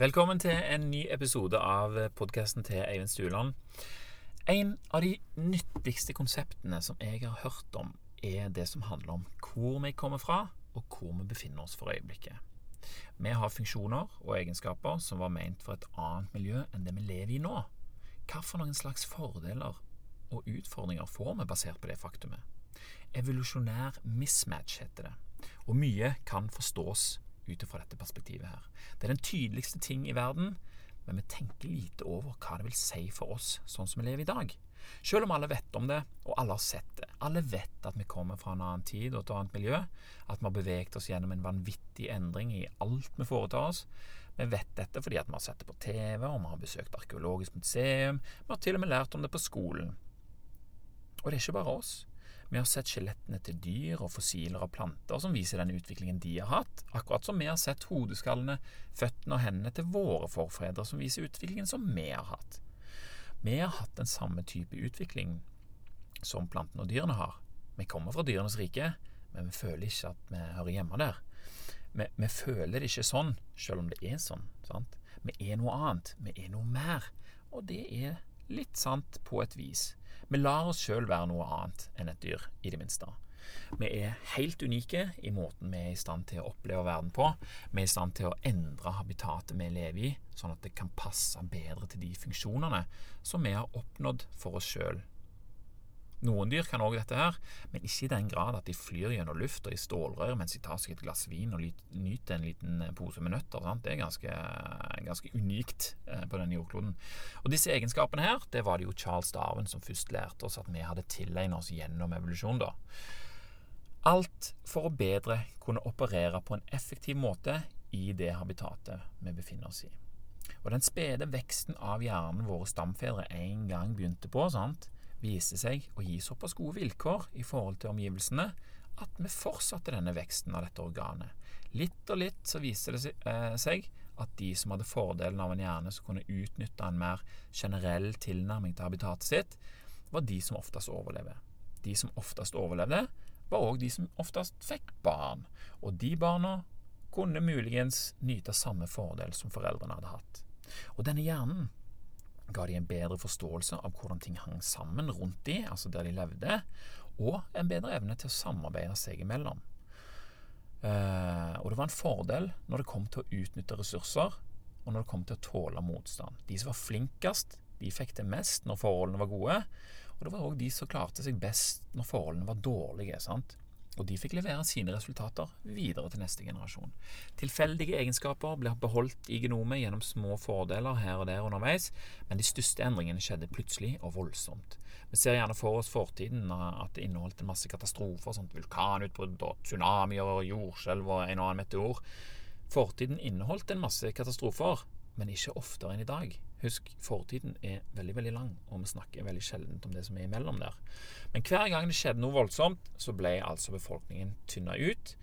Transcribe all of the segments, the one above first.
Velkommen til en ny episode av podkasten til Eivind Stueland. En av de nyttigste konseptene som jeg har hørt om, er det som handler om hvor vi kommer fra, og hvor vi befinner oss for øyeblikket. Vi har funksjoner og egenskaper som var ment for et annet miljø enn det vi lever i nå. Hva for noen slags fordeler og utfordringer får vi basert på det faktumet? Evolusjonær mismatch heter det, og mye kan forstås ut fra dette perspektivet her. Det er den tydeligste ting i verden, men vi tenker lite over hva det vil si for oss sånn som vi lever i dag. Selv om alle vet om det, og alle har sett det. Alle vet at vi kommer fra en annen tid og et annet miljø, at vi har beveget oss gjennom en vanvittig endring i alt vi foretar oss. Vi vet dette fordi vi har sett det på TV, og vi har besøkt arkeologisk museum, vi har til og med lært om det på skolen. Og det er ikke bare oss. Vi har sett skjelettene til dyr og fossiler av planter som viser den utviklingen de har hatt, akkurat som vi har sett hodeskallene, føttene og hendene til våre forfedre som viser utviklingen som vi har hatt. Vi har hatt den samme type utvikling som plantene og dyrene har. Vi kommer fra dyrenes rike, men vi føler ikke at vi hører hjemme der. Vi, vi føler det ikke sånn, selv om det er sånn. Sant? Vi er noe annet. Vi er noe mer. Og det er litt sant på et vis. Vi lar oss sjøl være noe annet enn et dyr, i det minste. Vi er helt unike i måten vi er i stand til å oppleve verden på. Vi er i stand til å endre habitatet vi lever i, sånn at det kan passe bedre til de funksjonene som vi har oppnådd for oss sjøl noen dyr kan òg dette her, men ikke i den grad at de flyr gjennom lufta i stålrør mens de tar seg et glass vin og nyter en liten eh, pose med nøtter. Sant? Det er ganske, ganske unikt eh, på denne jordkloden. Og disse egenskapene her, det var det jo Charles Darwin som først lærte oss at vi hadde tilegnet oss gjennom evolusjon. da. Alt for å bedre kunne operere på en effektiv måte i det habitatet vi befinner oss i. Og den spede veksten av hjernen våre stamfedre en gang begynte på, sant? Viste seg å gi såpass gode vilkår i forhold til omgivelsene at vi fortsatte denne veksten av dette organet. Litt og litt så viste det eh, seg at de som hadde fordelen av en hjerne som kunne utnytte en mer generell tilnærming til habitatet sitt, var de som oftest overlevde. De som oftest overlevde, var òg de som oftest fikk barn, og de barna kunne muligens nyte samme fordel som foreldrene hadde hatt. Og denne hjernen ga de en bedre forståelse av hvordan ting hang sammen rundt de, altså der de levde, og en bedre evne til å samarbeide seg imellom. Uh, og det var en fordel når det kom til å utnytte ressurser, og når det kom til å tåle motstand. De som var flinkest, de fikk det mest når forholdene var gode, og det var òg de som klarte seg best når forholdene var dårlige. sant? Og de fikk levere sine resultater videre til neste generasjon. Tilfeldige egenskaper ble beholdt i genomet gjennom små fordeler her og der underveis, men de største endringene skjedde plutselig og voldsomt. Vi ser gjerne for oss fortiden at det inneholdt en masse katastrofer, sånt vulkanutbrudd og tsunamier og jordskjelv og en og annen meteor. Fortiden inneholdt en masse katastrofer, men ikke oftere enn i dag. Husk, fortiden er veldig veldig lang, og vi snakker veldig sjelden om det som er imellom der. Men hver gang det skjedde noe voldsomt, så ble altså befolkningen tynna ut.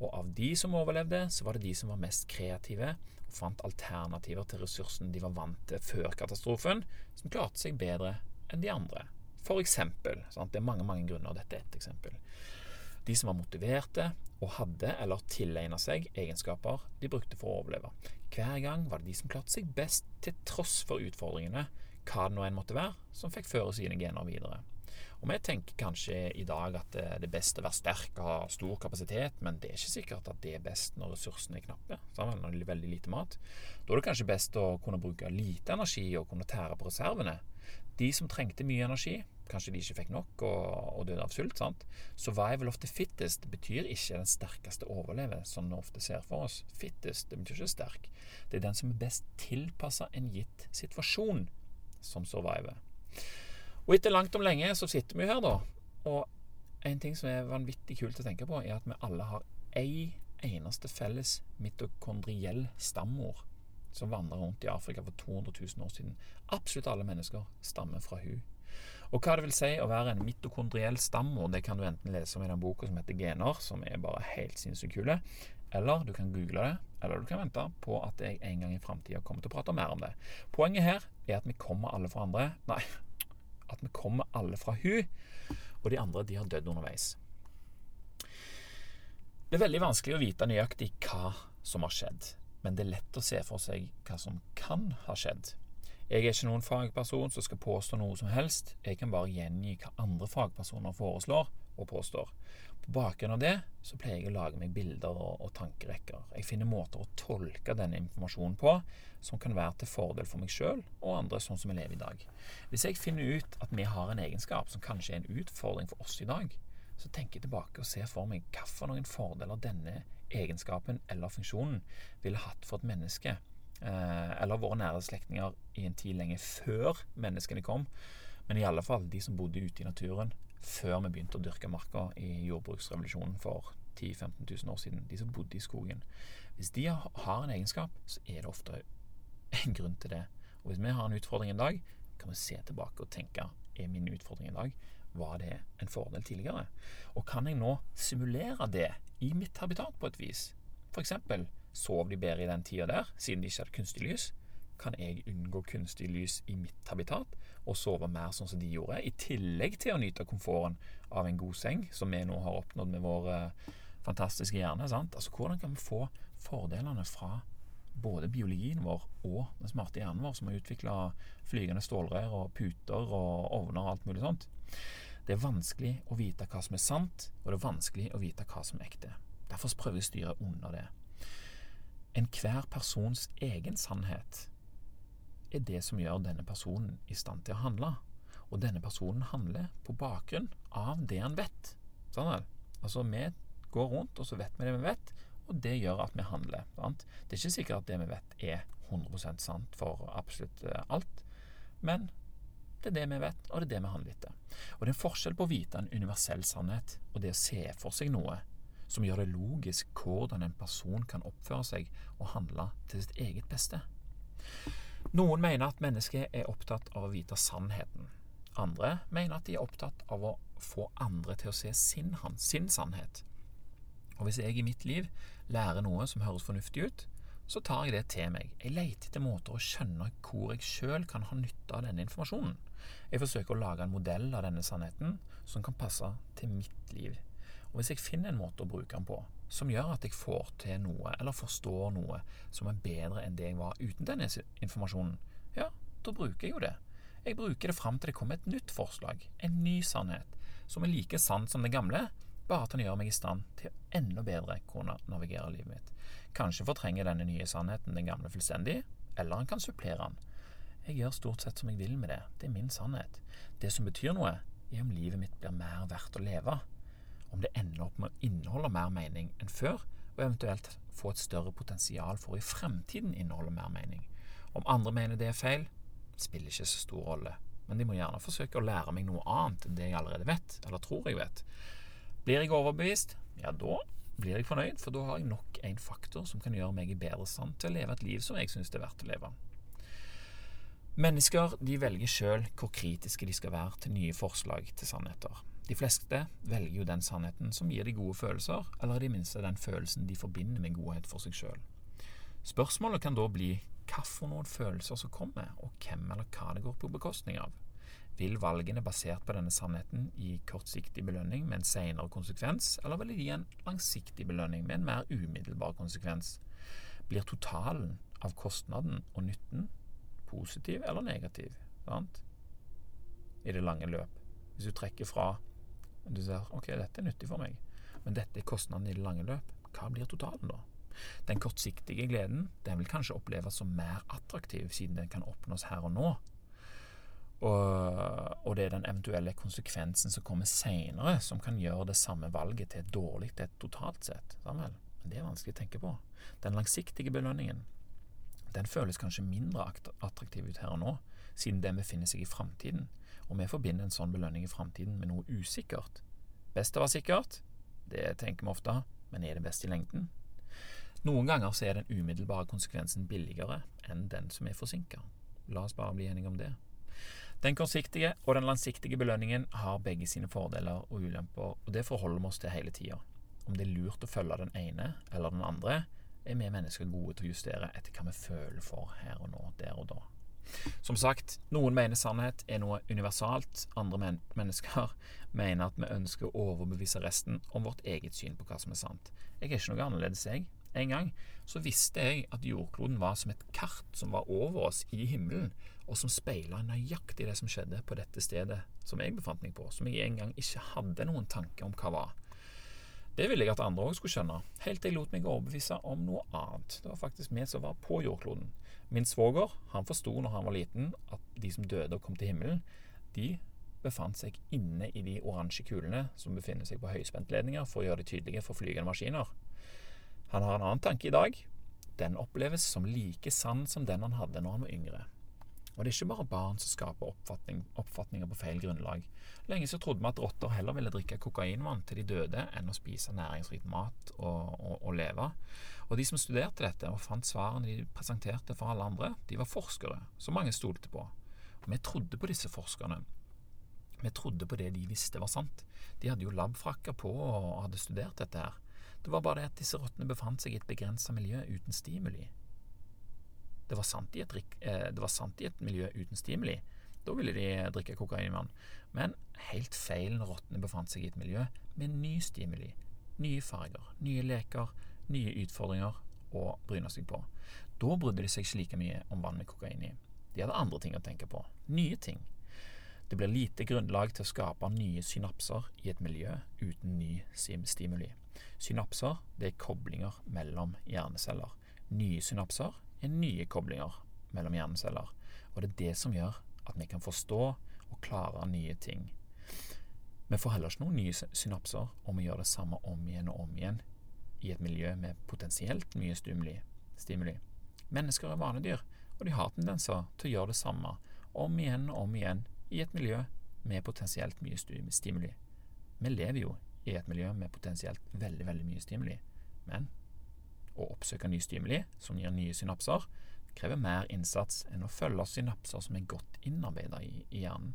Og av de som overlevde, så var det de som var mest kreative og fant alternativer til ressursene de var vant til før katastrofen, som klarte seg bedre enn de andre. For eksempel. Sant? Det er mange mange grunner. Dette er ett eksempel. De som var motiverte og hadde eller tilegna seg egenskaper de brukte for å overleve. Hver gang var det de som klarte seg best til tross for utfordringene, hva det nå enn måtte være, som fikk føre sine gener videre. Og Vi tenker kanskje i dag at det er best å være sterk og ha stor kapasitet, men det er ikke sikkert at det er best når ressursene er knappe. Når det er veldig lite mat. Da er det kanskje best å kunne bruke lite energi og kunne tære på reservene. De som trengte mye energi, kanskje de ikke fikk nok og, og døde av sult. sant? Survival of the fittest betyr ikke den sterkeste overlever, som vi ofte ser for oss. Fittest det betyr ikke sterk. Det er den som er best tilpassa en gitt situasjon, som surviver. Og etter langt om lenge så sitter vi her, da. Og en ting som er vanvittig kult å tenke på, er at vi alle har ei eneste felles mitokondriell stammor som vandra rundt i Afrika for 200 000 år siden. Absolutt alle mennesker stammer fra hun. Og hva det vil si å være en mitokondriell stammor, det kan du enten lese om i den boka som heter Gener, som er bare helt sinnssykt kule, eller du kan google det, eller du kan vente på at jeg en gang i framtida kommer til å prate mer om det. Poenget her er at vi kommer alle fra andre Nei, at vi kommer alle fra hun, og de andre de har dødd underveis. Det er veldig vanskelig å vite nøyaktig hva som har skjedd. Men det er lett å se for seg hva som kan ha skjedd. Jeg er ikke noen fagperson som skal påstå noe som helst, jeg kan bare gjengi hva andre fagpersoner foreslår og påstår. På bakgrunn av det så pleier jeg å lage meg bilder og, og tankerekker. Jeg finner måter å tolke denne informasjonen på som kan være til fordel for meg sjøl og andre, sånn som vi lever i dag. Hvis jeg finner ut at vi har en egenskap som kanskje er en utfordring for oss i dag, så tenker jeg tilbake og ser for meg hvilke fordeler denne egenskapen eller funksjonen ville hatt for et menneske, eh, eller våre nære slektninger i en tid lenge før menneskene kom, men i alle fall de som bodde ute i naturen før vi begynte å dyrke marka i jordbruksrevolusjonen for 10 000-15 000 år siden. De som bodde i skogen. Hvis de har en egenskap, så er det ofte en grunn til det. Og hvis vi har en utfordring en dag, kan vi se tilbake og tenke er min utfordring i dag var det en fordel tidligere? Og kan jeg nå simulere det i mitt habitat på et vis? Eksempel, sov de bedre i den tida der, siden de ikke hadde kunstig lys? Kan jeg unngå kunstig lys i mitt habitat og sove mer sånn som de gjorde, i tillegg til å nyte komforten av en god seng, som vi nå har oppnådd med vår uh, fantastiske hjerne? Sant? Altså, hvordan kan vi få fordelene fra både biologien vår og den smarte hjernen vår, som har utvikla flygende stålrør og puter og ovner og alt mulig sånt? Det er vanskelig å vite hva som er sant, og det er vanskelig å vite hva som er ekte. Derfor prøver jeg å styre under det. Enhver persons egen sannhet er det som gjør denne personen i stand til å handle. Og denne personen handler på bakgrunn av det han vet. Sånn altså, vi går rundt, og så vet vi det vi vet, og det gjør at vi handler. Sant? Det er ikke sikkert at det vi vet er 100% sant for absolutt eh, alt, men det er det vi vet, og det er det vi handler etter. Og det er en forskjell på å vite en universell sannhet og det å se for seg noe som gjør det logisk hvordan en person kan oppføre seg og handle til sitt eget beste. Noen mener at mennesket er opptatt av å vite sannheten. Andre mener at de er opptatt av å få andre til å se sin, sin sannhet. Og hvis jeg i mitt liv lærer noe som høres fornuftig ut, så tar jeg det til meg. Jeg leter etter måter å skjønne hvor jeg sjøl kan ha nytte av denne informasjonen. Jeg forsøker å lage en modell av denne sannheten som kan passe til mitt liv. Og hvis jeg finner en måte å bruke den på som gjør at jeg får til noe, eller forstår noe som er bedre enn det jeg var uten denne informasjonen, ja, da bruker jeg jo det. Jeg bruker det fram til det kommer et nytt forslag, en ny sannhet, som er like sann som den gamle, bare at den gjør meg i stand til enda bedre kunne navigere livet mitt. Kanskje fortrenger denne nye sannheten den gamle fullstendig, eller han kan supplere den. Jeg gjør stort sett som jeg vil med det. Det er min sannhet. Det som betyr noe, er om livet mitt blir mer verdt å leve. Om det ender opp med å inneholde mer mening enn før, og eventuelt få et større potensial for å i fremtiden inneholde mer mening. Om andre mener det er feil, spiller ikke så stor rolle. Men de må gjerne forsøke å lære meg noe annet enn det jeg allerede vet, eller tror jeg vet. Blir jeg overbevist, ja, da blir jeg fornøyd, for da har jeg nok en faktor som kan gjøre meg i bedre stand til å leve et liv som jeg syns er verdt å leve. Mennesker de velger sjøl hvor kritiske de skal være til nye forslag til sannheter. De fleste velger jo den sannheten som gir de gode følelser, eller i det minste den følelsen de forbinder med godhet for seg sjøl. Spørsmålet kan da bli hva for noen følelser som kommer, og hvem eller hva det går på bekostning av. Vil valgene basert på denne sannheten gi kortsiktig belønning med en senere konsekvens, eller vil de gi en langsiktig belønning med en mer umiddelbar konsekvens? Blir totalen av kostnaden og nytten positiv eller negativ sant? i det lange løp? Hvis du trekker fra Du ser ok, dette er nyttig for meg, men dette er kostnaden i det lange løp. Hva blir totalen da? Den kortsiktige gleden den vil kanskje oppleves som mer attraktiv, siden den kan oppnås her og nå, og, og, det er den eventuelle konsekvensen som kommer seinere, som kan gjøre det samme valget til et dårlig et totalt sett. Men det er vanskelig å tenke på. Den langsiktige belønningen den føles kanskje mindre attraktiv ut her og nå, siden den befinner seg i framtiden, og vi forbinder en sånn belønning i framtiden med noe usikkert. Best å være sikkert, det tenker vi ofte, men er det best i lengden? Noen ganger så er den umiddelbare konsekvensen billigere enn den som er forsinka. La oss bare bli enige om det. Den kortsiktige og den langsiktige belønningen har begge sine fordeler og ulemper, og det forholder vi oss til hele tida. Om det er lurt å følge den ene eller den andre, er vi mennesker gode til å justere etter hva vi føler for her og nå, der og da. Som sagt, noen mener sannhet er noe universalt, andre men mennesker mener at vi ønsker å overbevise resten om vårt eget syn på hva som er sant. Jeg er ikke noe annerledes, jeg. en gang, så visste jeg at jordkloden var som et kart som var over oss i himmelen, og som speila nøyaktig det som skjedde på dette stedet som jeg befant meg på, som jeg en gang ikke hadde noen tanke om hva var. Det ville jeg at andre òg skulle skjønne, helt til jeg lot meg overbevise om noe annet. Det var faktisk vi som var på jordkloden. Min svoger forsto når han var liten, at de som døde og kom til himmelen, de befant seg inne i de oransje kulene som befinner seg på høyspentledninger for å gjøre det tydelige for flygende maskiner. Han har en annen tanke i dag. Den oppleves som like sann som den han hadde når han var yngre. Og det er ikke bare barn som skaper oppfatning, oppfatninger på feil grunnlag. Lenge så trodde vi at rotter heller ville drikke kokainvann til de døde enn å spise næringsrik mat og, og, og, leve. Og de som studerte dette og fant svarene de presenterte for alle andre, de var forskere som mange stolte på. Og vi trodde på disse forskerne. Vi trodde på det de visste var sant. De hadde jo labfrakker på og hadde studert dette her. Det var bare det at disse rottene befant seg i et begrensa miljø uten stimuli. Det var, sant i et, eh, det var sant i et miljø uten stimuli. Da ville de drikke kokainvann. Men helt feil når rottene befant seg i et miljø med ny stimuli. Nye farger, nye leker, nye utfordringer å bryne seg på. Da brydde de seg ikke like mye om vann med kokain i. De hadde andre ting å tenke på. Nye ting. Det blir lite grunnlag til å skape nye synapser i et miljø uten ny stimuli. Synapser det er koblinger mellom hjerneceller. Nye synapser er nye koblinger mellom hjerneceller. Og det er det som gjør at vi kan forstå og klare nye ting. Vi får heller ikke noen nye synapser om vi gjør det samme om igjen og om igjen i et miljø med potensielt mye stimuli. Mennesker er vanedyr, og de har tendenser til å gjøre det samme om igjen og om igjen i et miljø med potensielt mye stimuli. Vi lever jo i et miljø med potensielt veldig, veldig mye stimuli, men å oppsøke ny stimuli som gir nye synapser, krever mer innsats enn å følge synapser som er godt innarbeida i, i, hjernen.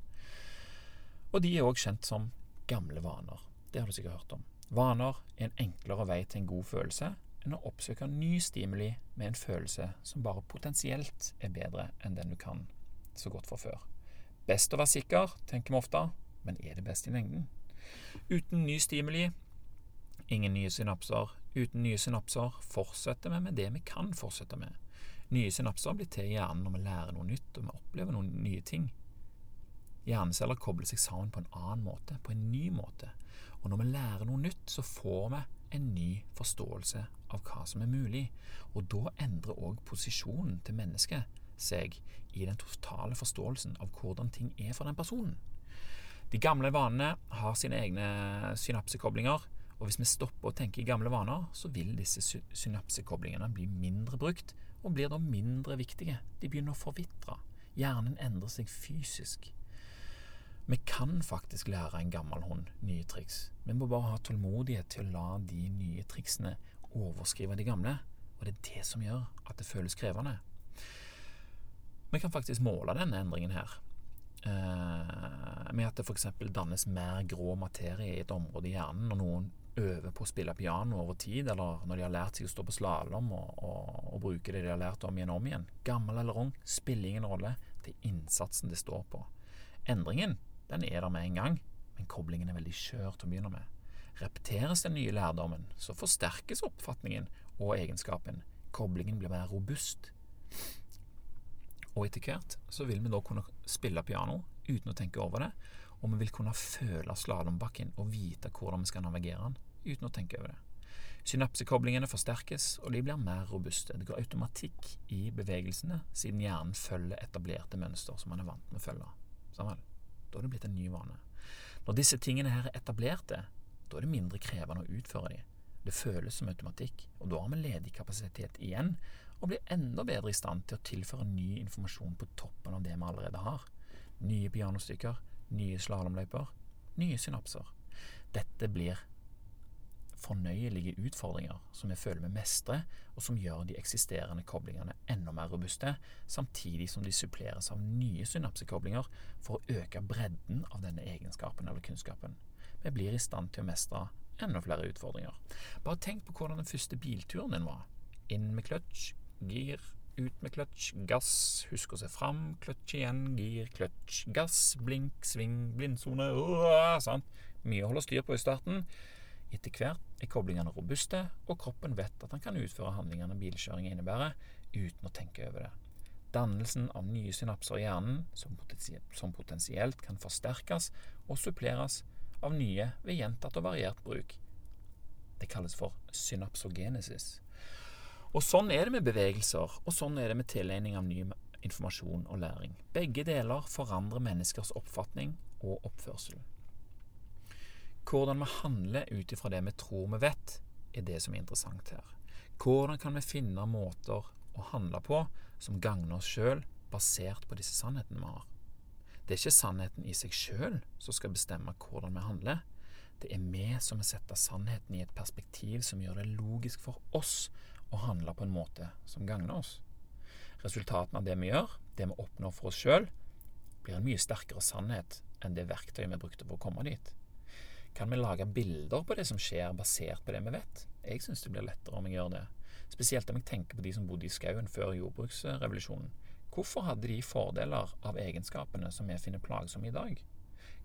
Og de er òg kjent som gamle vaner. Det har du sikkert hørt om. Vaner er en enklere vei til en god følelse enn å oppsøke ny stimuli med en følelse som bare potensielt er bedre enn den du kan så godt fra før. Best å være sikker, tenker vi ofte, men er det best i lengden? Uten ny stimuli, ingen nye synapser. Uten nye synapser fortsetter vi med det vi kan fortsette med. Nye synapser blir til i hjernen når vi lærer noe nytt og vi opplever noen nye ting. Hjerneceller kobler seg sammen på en annen måte, på en ny måte. Og når vi lærer noe nytt, så får vi en ny forståelse av hva som er mulig. Og da endrer òg posisjonen til mennesket seg i den totale forståelsen av hvordan ting er for den personen. De gamle vanene har sine egne synapsekoblinger, og hvis vi stopper å tenke i gamle vaner, så vil disse synapsekoblingene bli mindre brukt, og blir da mindre viktige. De begynner å forvitre. Hjernen endrer seg fysisk. Vi kan faktisk lære en gammel hund nye triks. Vi må bare ha tålmodighet til å la de nye triksene overskrive de gamle, og det er det som gjør at det føles krevende. Vi kan faktisk måle denne endringen her. Eh, med at det f.eks. dannes mer grå materie i et område i hjernen når noen øver på å spille piano over tid, eller når de har lært seg å stå på slalåm og, og, og, bruke det de har lært om igjen og om igjen. Gammel eller ung spiller ingen rolle. Det er innsatsen det står på. Endringen den er der med en gang, men koblingen er veldig skjør til å begynne med. Repeteres den nye lærdommen, så forsterkes oppfatningen og egenskapen. Koblingen blir mer robust. Og etter hvert så vil vi da kunne spille piano uten å tenke over det, og vi vil kunne føle slalåmbakken og vite hvordan vi skal navigere den uten å tenke over det. Synapsekoblingene forsterkes, og de blir mer robuste. Det går automatikk i bevegelsene, siden hjernen følger etablerte mønster som man er vant med å følge. Sammen. Da er det blitt en ny vane. Når disse tingene her er etablerte, da er det mindre krevende å utføre dem. Det føles som automatikk, og da har vi ledig kapasitet igjen og blir enda bedre i stand til å tilføre ny informasjon på toppen av det vi allerede har. Nye pianostykker, nye slalåmløyper, nye synapser. Dette blir fornøyelige utfordringer som vi føler vi mestrer, og som gjør de eksisterende koblingene enda mer robuste, samtidig som de suppleres av nye synapsekoblinger for å øke bredden av denne egenskapen eller kunnskapen. Vi blir i stand til å mestre enda flere utfordringer. Bare tenk på hvordan den første bilturen din var. Inn med kløtsj, gir, ut med kløtsj, gass, husk å se fram, kløtsj igjen, gir, kløtsj, gass, blink, sving, blindsone sant? Mye å holde styr på i starten. Etter hvert er koblingene robuste, og kroppen vet at han kan utføre handlingene bilkjøring innebærer, uten å tenke over det. Dannelsen av nye synapser i hjernen, som, som potensielt kan forsterkes og suppleres av nye ved gjentatt og variert bruk. Det kalles for synapsogenesis. Og Sånn er det med bevegelser, og sånn er det med tilegning av ny informasjon og læring. Begge deler forandrer menneskers oppfatning og oppførsel. Hvordan vi handler ut ifra det vi tror vi vet, er det som er interessant her. Hvordan kan vi finne måter å handle på som gagner oss sjøl, basert på disse sannhetene vi har? Det er ikke sannheten i seg sjøl som skal bestemme hvordan vi handler. Det er vi som må sette sannheten i et perspektiv som gjør det logisk for oss å handle på en måte som gagner oss. Resultatene av det vi gjør, det vi oppnår for oss sjøl, blir en mye sterkere sannhet enn det verktøyet vi brukte for å komme dit. Kan vi lage bilder på det som skjer, basert på det vi vet? Jeg syns det blir lettere om jeg gjør det. Spesielt om jeg tenker på de som bodde i skauen før jordbruksrevolusjonen. Hvorfor hadde de fordeler av egenskapene som vi finner plagsomme i dag?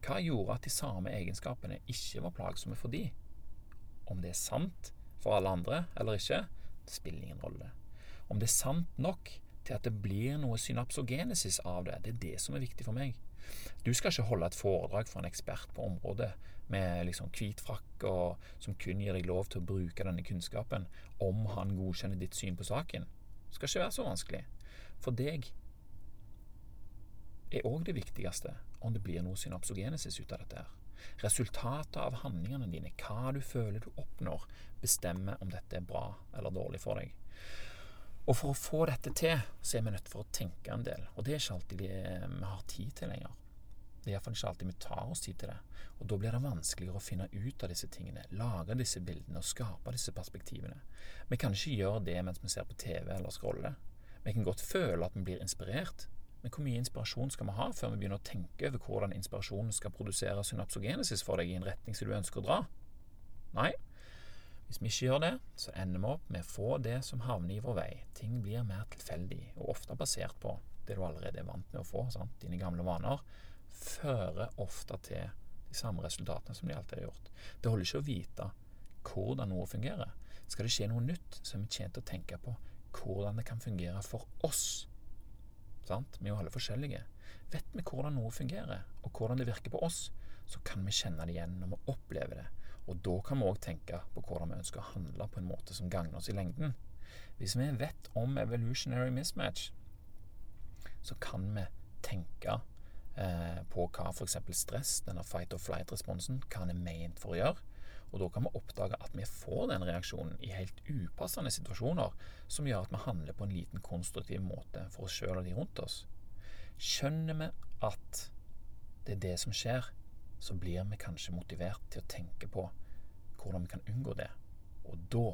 Hva gjorde at de samme egenskapene ikke var plagsomme for de? Om det er sant for alle andre eller ikke, spiller ingen rolle. Om det er sant nok til at det blir noe synapsogenesis av det, det er det som er viktig for meg. Du skal ikke holde et foredrag for en ekspert på området med liksom hvit frakk og som kun gir deg lov til å bruke denne kunnskapen om han godkjenner ditt syn på saken. Det skal ikke være så vanskelig. For deg er òg det viktigste om det blir noe synapsogenesis ut av dette. her. Resultatet av handlingene dine, hva du føler du oppnår, bestemmer om dette er bra eller dårlig for deg. Og for å få dette til, så er vi nødt for å tenke en del. Og det er ikke alltid vi har tid til lenger. Det er iallfall ikke alltid vi tar oss tid til det. Og da blir det vanskeligere å finne ut av disse tingene, lage disse bildene og skape disse perspektivene. Vi kan ikke gjøre det mens vi ser på TV eller scroller. Vi kan godt føle at vi blir inspirert, men hvor mye inspirasjon skal vi ha før vi begynner å tenke over hvordan inspirasjonen skal produsere synapsogenesis for deg i en retning som du ønsker å dra? Nei, hvis vi ikke gjør det, så ender vi opp med å få det som havner i vår vei. Ting blir mer tilfeldig, og ofte basert på det du allerede er vant med å få. Sant? Dine gamle vaner fører ofte til de samme resultatene som de alltid har gjort. Det holder ikke å vite hvordan noe fungerer. Skal det skje noe nytt, så er vi tjent å tenke på hvordan det kan fungere for oss. Sant? Vi er jo alle forskjellige. Vet vi hvordan noe fungerer, og hvordan det virker på oss, så kan vi kjenne det igjen når vi opplever det og da kan vi òg tenke på hvordan vi ønsker å handle på en måte som gagner oss i lengden. Hvis vi vet om evolutionary mismatch, så kan vi tenke eh, på hva f.eks. stress, denne fight or flight-responsen, hva den er ment for å gjøre. Og da kan vi oppdage at vi får den reaksjonen i helt upassende situasjoner, som gjør at vi handler på en liten konstruktiv måte for oss sjøl og de rundt oss. Skjønner vi at det er det som skjer, så blir vi kanskje motivert til å tenke på hvordan vi kan unngå det. Og da,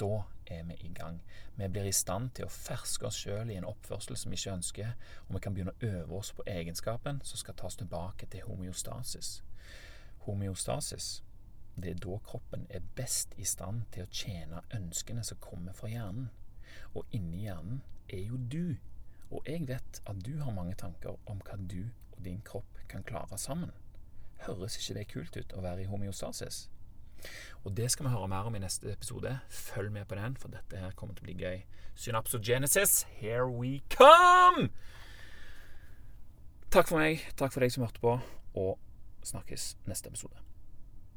da er vi i gang. Vi blir i stand til å ferske oss sjøl i en oppførsel som vi ikke ønsker, og vi kan begynne å øve oss på egenskapen som skal tas tilbake til homeostasis. Homeostasis det er da kroppen er best i stand til å tjene ønskene som kommer fra hjernen. Og inni hjernen er jo du. Og jeg vet at du har mange tanker om hva du og din kropp kan klare sammen. Høres ikke det kult ut å være i homeostasis? Og det skal vi høre mer om i neste episode. Følg med på den, for dette her kommer til å bli gøy. Synapsogenesis, here we come! Takk for meg, takk for deg som hørte på, og snakkes neste episode.